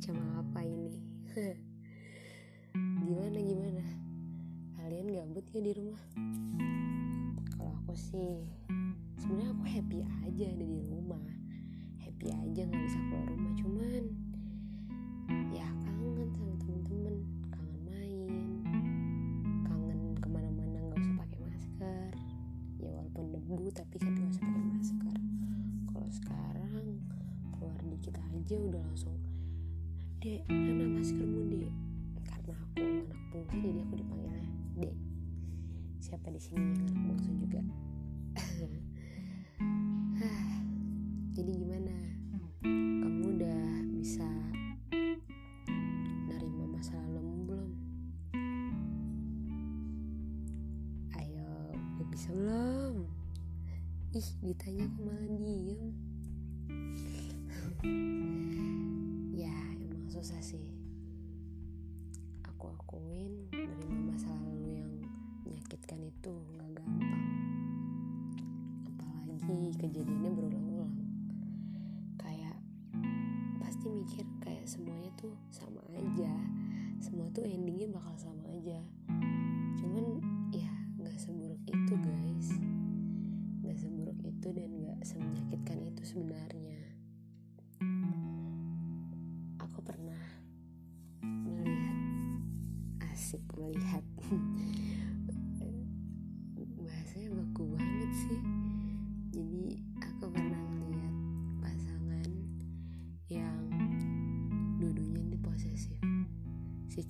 macam apa ini. Gimana gimana? Kalian gabut ya di rumah? Kalau aku sih sebenarnya aku happy aja ada di rumah. Happy aja nggak bisa keluar rumah. Cuman ya kangen sama temen-temen. Kangen main. Kangen ke mana-mana nggak usah pakai masker. Ya walaupun debu tapi kan nggak usah pakai masker. Kalau sekarang keluar dikit aja udah langsung dek mana maskermu dek karena aku anak bungsu jadi aku dipanggilnya dek siapa di sini yang anak bungsu juga? Jadi gimana? Kamu udah bisa nerima masa lalu belum? Ayo udah bisa belum? Ih ditanya aku malah diem susah sih. Aku akuin nerima masa lalu yang menyakitkan itu nggak gampang. Apalagi kejadiannya berulang-ulang. Kayak pasti mikir kayak semuanya tuh sama aja. Semua tuh endingnya bakal sama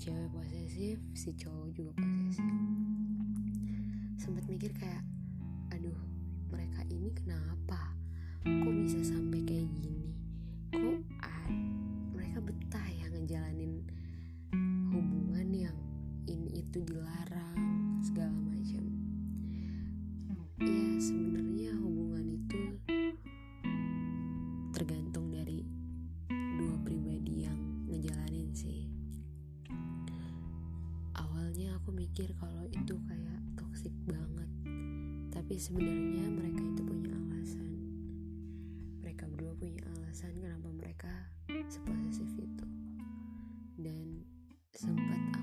cewek posesif si cowok juga posesif. Sempat mikir kayak aduh mereka ini kenapa? Kok bisa sampai kayak gini sebenarnya mereka itu punya alasan. Mereka berdua punya alasan kenapa mereka seposesif itu. Dan sempat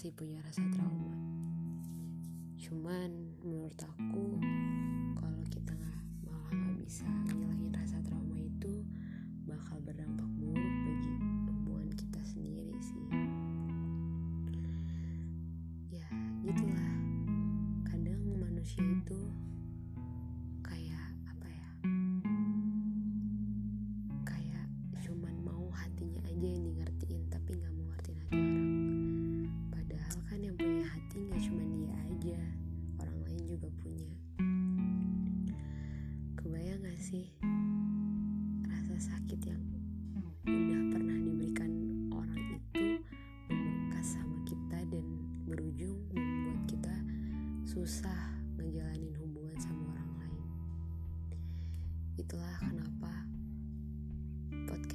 salah sih punya rasa trauma. Cuman menurut aku kalau kita nggak malah nggak bisa ngilangin rasa trauma itu bakal berdampak buruk bagi hubungan kita sendiri sih. Ya gitulah. Kadang manusia itu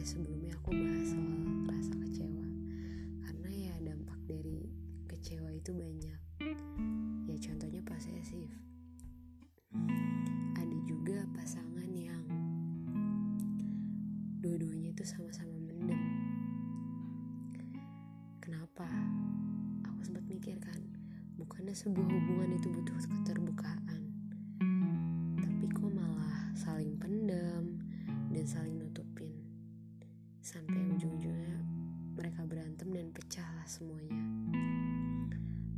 podcast sebelumnya aku bahas soal rasa kecewa. Karena ya dampak dari kecewa itu banyak. Ya contohnya posesif. Ada juga pasangan yang dua-duanya itu sama-sama mendem. Kenapa? Aku sempat mikir kan bukannya sebuah hubungan itu butuh keterbukaan berantem dan pecah lah semuanya.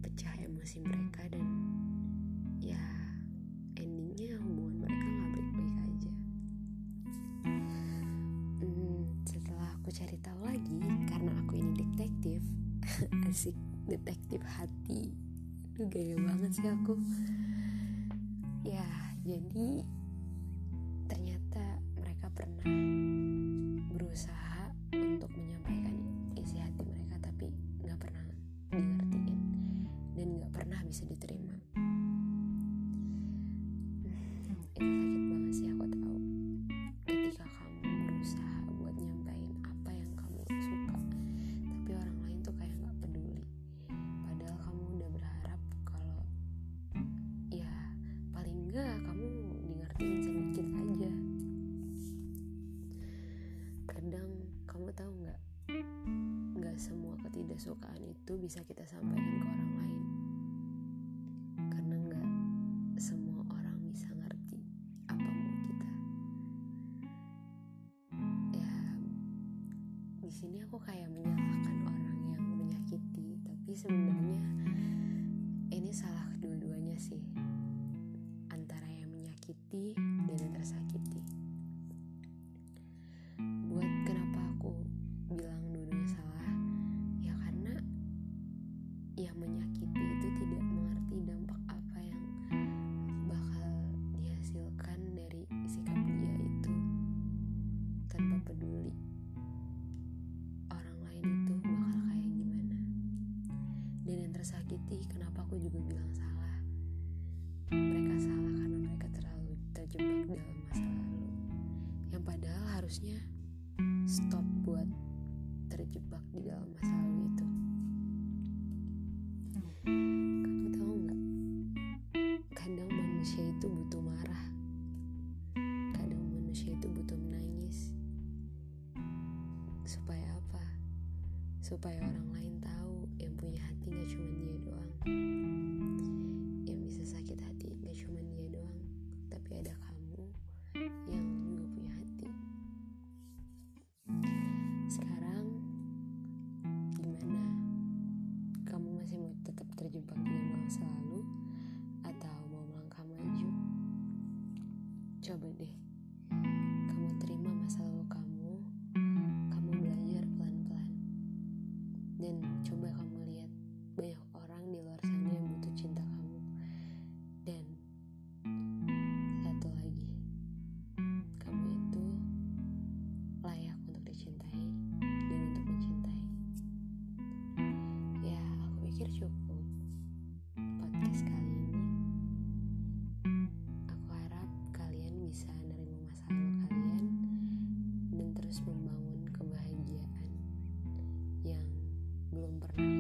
Pecah emosi mereka dan ya endingnya hubungan mereka nggak baik-baik aja. Hmm, setelah aku cari tahu lagi karena aku ini detektif asik detektif hati. Aduh gaya banget sih aku. Ya jadi ternyata mereka pernah berusaha untuk menyampaikan di ngertiin sedikit aja. Kadang kamu tahu nggak? Nggak semua ketidaksukaan itu bisa kita sampaikan ke orang lain menyakiti dan yang tersakiti. Buat kenapa aku bilang dua-duanya salah? Ya karena yang menyakiti itu tidak mengerti dampak apa yang bakal dihasilkan dari sikap dia itu. Tanpa peduli orang lain itu bakal kayak gimana. Dan yang tersakiti kenapa aku juga bilang salah padahal harusnya stop buat terjebak di dalam masa lalu itu. Kamu tahu nggak? Kadang manusia itu butuh marah. Kadang manusia itu butuh menangis. Supaya apa? Supaya orang lain tahu yang punya hati gak cuma dia doang cukup podcast kali ini aku harap kalian bisa nerima masa lalu kalian dan terus membangun kebahagiaan yang belum pernah